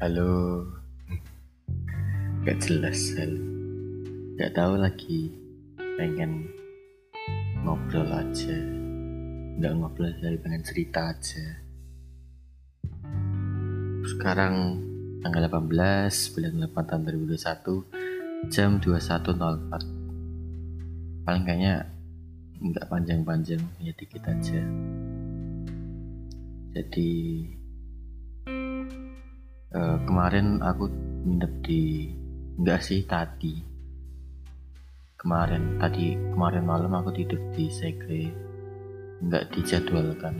Halo, gak jelas hal, gak tahu lagi. Pengen ngobrol aja, nggak ngobrol dari pengen cerita aja. Sekarang tanggal 18 bulan 8 tahun 2021 jam 21.04 paling kayaknya nggak panjang-panjang ya dikit aja. Jadi uh, kemarin aku nginep di enggak sih tadi. Kemarin tadi kemarin malam aku tidur di segre. Nggak dijadwalkan.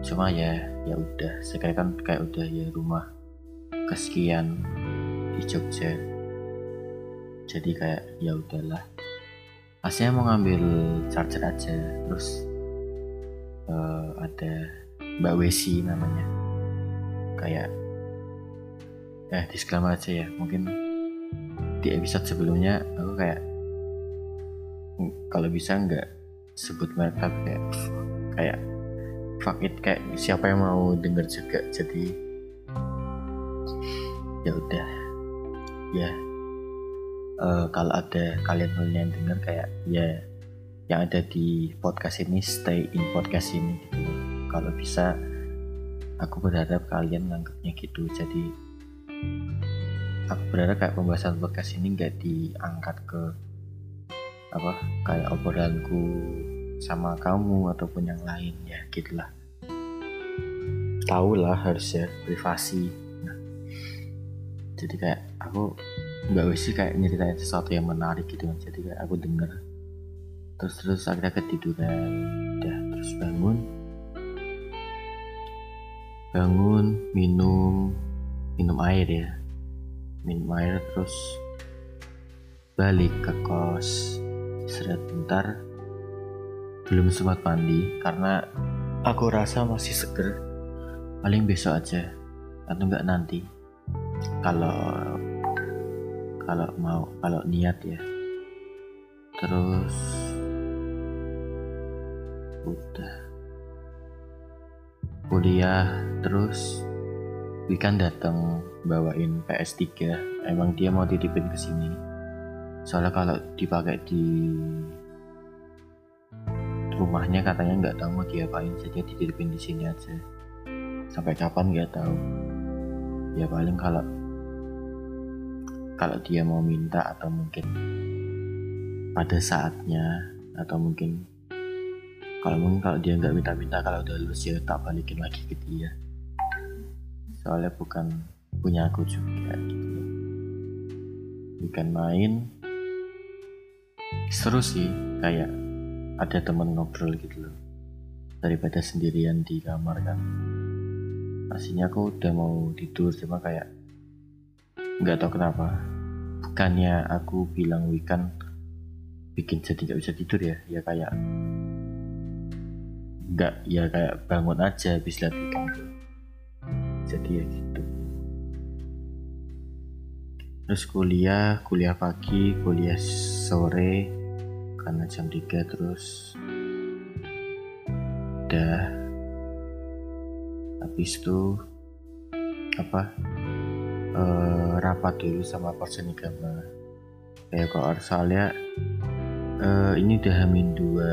Cuma ya ya udah. Segre kan kayak udah ya rumah kesekian di Jogja. Jadi kayak ya udahlah. Aslinya mau ngambil charger aja. Terus uh, ada Mbak Wesi namanya. Kayak eh disclaimer aja ya. Mungkin di episode sebelumnya aku kayak kalau bisa nggak sebut merek tapi kayak kayak fuck it kayak siapa yang mau denger juga. Jadi ya udah. Ya. Uh, kalau ada kalian yang denger kayak ya yang ada di podcast ini stay in podcast ini gitu. Kalau bisa aku berharap kalian nganggapnya gitu. Jadi aku berharap kayak pembahasan podcast ini nggak diangkat ke apa kayak obrolanku sama kamu ataupun yang lain ya gitulah. Tahu lah harusnya privasi. Nah, jadi kayak aku nggak sih kayak nyeritain sesuatu yang menarik gitu kan. Jadi kayak aku denger. Terus terus akhirnya ketiduran. Udah terus bangun. Bangun minum minum air ya. Minum air terus balik ke kos istirahat bentar. Belum sempat mandi karena aku rasa masih seger. Paling besok aja atau enggak nanti. Kalau kalau mau kalau niat ya. Terus udah. Kuliah terus Wikan datang bawain PS3 emang dia mau titipin ke sini. Soalnya kalau dipakai di rumahnya katanya nggak tahu mau diapain jadi dititipin di sini aja. Sampai kapan nggak tahu. Ya paling kalau kalau dia mau minta atau mungkin pada saatnya atau mungkin kalau mungkin kalau dia nggak minta-minta kalau udah lulus ya tak balikin lagi ke dia soalnya bukan punya aku juga gitu. Bukan main. Seru sih kayak ada temen ngobrol gitu loh. Daripada sendirian di kamar kan. Aslinya aku udah mau tidur cuma kayak nggak tahu kenapa. Bukannya aku bilang weekend bikin jadi nggak bisa tidur ya ya kayak nggak ya kayak bangun aja habis lihat weekend jadi ya gitu. Terus kuliah kuliah pagi kuliah sore karena jam 3 terus. Udah. Habis itu apa uh, rapat dulu sama Persenigama kayak kalau soalnya uh, ini udah hamin dua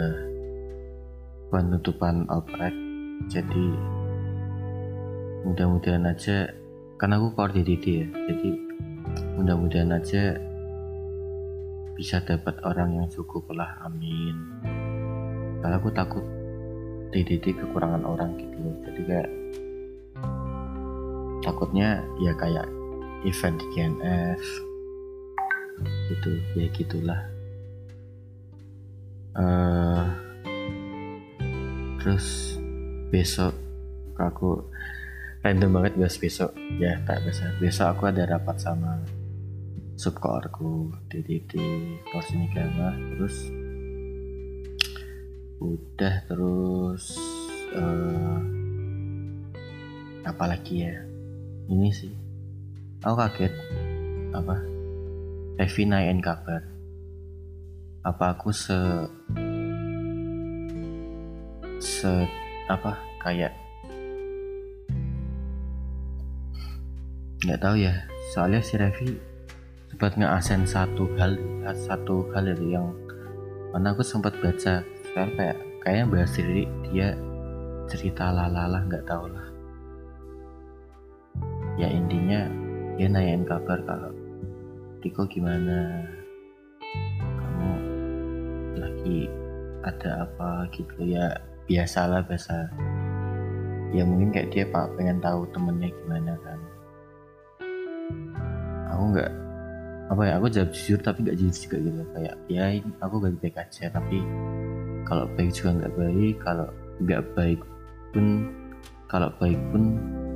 penutupan outbreak jadi mudah-mudahan aja karena aku koordinator ya jadi mudah-mudahan aja bisa dapat orang yang cukup lah amin. Karena aku takut DDT kekurangan orang gitu loh jadi kayak takutnya ya kayak event di GNF gitu ya gitulah. Uh, terus besok aku random banget bahas besok. Ya tak biasa. Besok aku ada rapat sama subkoorku DDD Porsinigama terus udah terus uh, apa lagi ya? Ini sih. Aku kaget. Apa? Evi nanyain kabar. Apa aku se se apa kayak nggak tahu ya. Soalnya si Revi sempat ngeasen satu hal satu hal itu yang mana aku sempat baca. Sekarang kayak kayaknya bahas diri dia cerita lalala nggak tahu lah. Ya intinya dia nanyain kabar kalau Riko gimana? Kamu lagi ada apa gitu ya? Biasalah biasa. Ya mungkin kayak dia pak pengen tahu temennya gimana kan aku nggak apa ya aku jawab jujur tapi nggak jujur juga gitu. Kayak ya aku baik-baik aja tapi kalau baik juga nggak baik kalau nggak baik pun kalau baik pun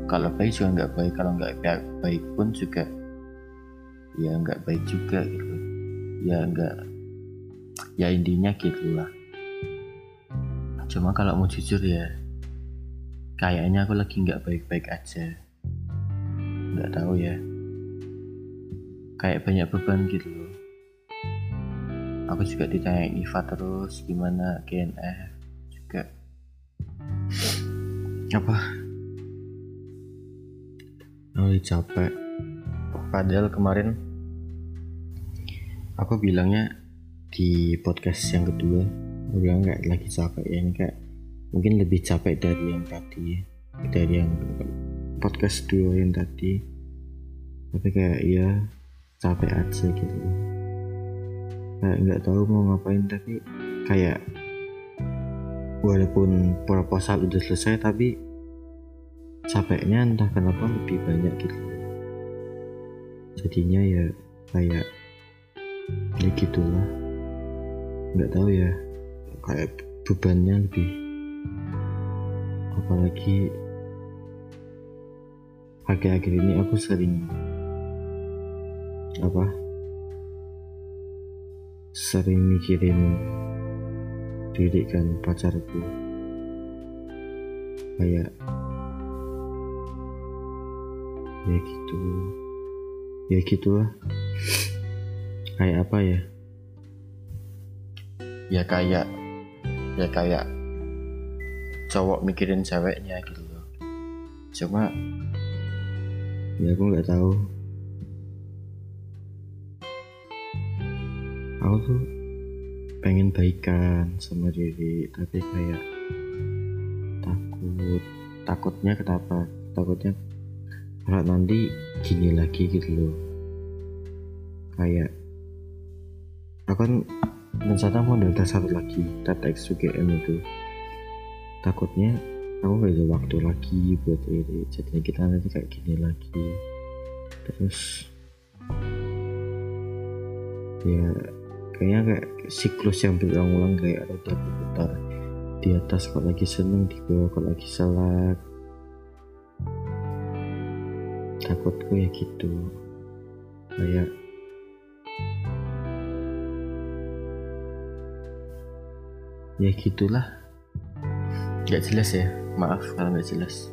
kalau baik juga nggak baik kalau nggak baik pun juga ya nggak baik juga gitu. Ya nggak ya intinya gitulah. Cuma kalau mau jujur ya kayaknya aku lagi nggak baik-baik aja. Nggak tahu ya kayak banyak beban gitu loh. Aku juga ditanya Iva terus gimana GNF juga. Apa? Oh capek. Padahal kemarin aku bilangnya di podcast yang kedua aku bilang nggak lagi capek ya ini kayak mungkin lebih capek dari yang tadi dari yang podcast dua yang tadi. Tapi kayak ya capek aja gitu. Kayak nggak tahu mau ngapain tapi kayak walaupun proposal udah selesai tapi capeknya entah kenapa lebih banyak gitu. Jadinya ya kayak ya gitulah. Nggak tahu ya kayak bebannya lebih apalagi akhir-akhir ini aku sering apa? Sering mikirin diri kan pacarku. Kayak ya gitu. Ya gitulah. Kayak apa ya? Ya kayak ya kayak cowok mikirin ceweknya gitu loh. Cuma ya aku nggak tahu aku tuh pengen baikan sama diri tapi kayak takut. Takutnya kenapa? Takutnya kalau nanti gini lagi gitu loh. Kayak aku kan rencana mau satu lagi data XUGM itu. Takutnya aku gak ada waktu lagi buat ini. Jadinya kita nanti kayak gini lagi. Terus ya kayaknya kayak siklus yang berulang-ulang kayak roda berputar di atas kok lagi seneng di bawah kok lagi salat takutku ya gitu. Kayak ya gitulah. Nggak jelas ya. Maaf kalau nggak jelas.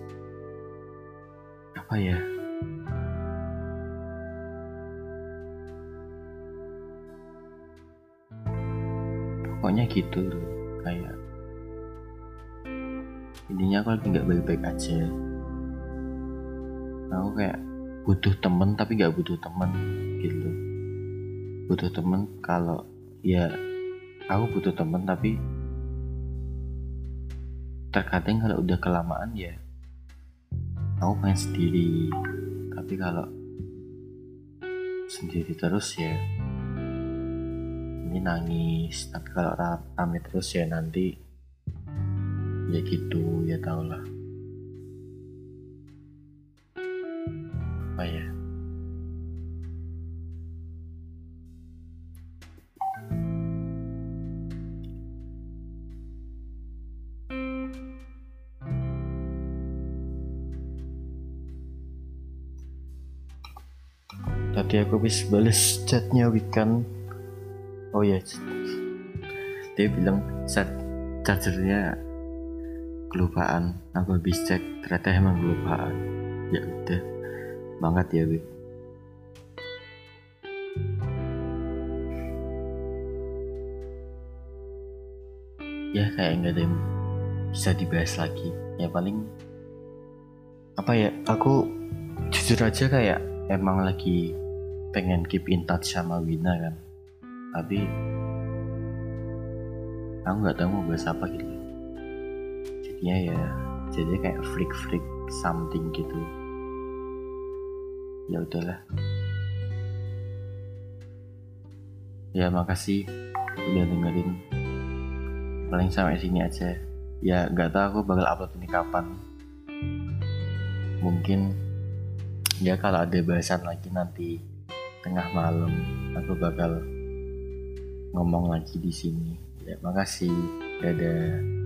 Apa ya pokoknya gitu. Loh kayak intinya aku lagi nggak baik-baik aja. Aku kayak butuh temen tapi nggak butuh temen gitu. Butuh temen kalau ya aku butuh temen tapi terkadang kalau udah kelamaan ya aku main sendiri. Tapi kalau sendiri terus ya ini nangis. Tapi kalau rame terus ya nanti ya gitu ya tau lah apa ya? Tadi aku habis balas chatnya Wikan oh ya dia bilang chat chargernya kelupaan. Aku habis cek ternyata emang kelupaan. Ya udah banget ya Wik ya kayak nggak ada yang bisa dibahas lagi. Ya paling apa ya aku jujur aja kayak emang lagi pengen keep in touch sama Wina kan tapi aku nggak tahu mau bahas apa gitu. Jadinya ya jadi kayak freak freak something gitu. Ya udahlah. Ya makasih udah dengerin. Paling sampai sini aja. Ya nggak tahu aku bakal upload ini kapan. Mungkin ya kalau ada bahasan lagi nanti tengah malam aku bakal ngomong lagi di sini. Ya makasih. Dadah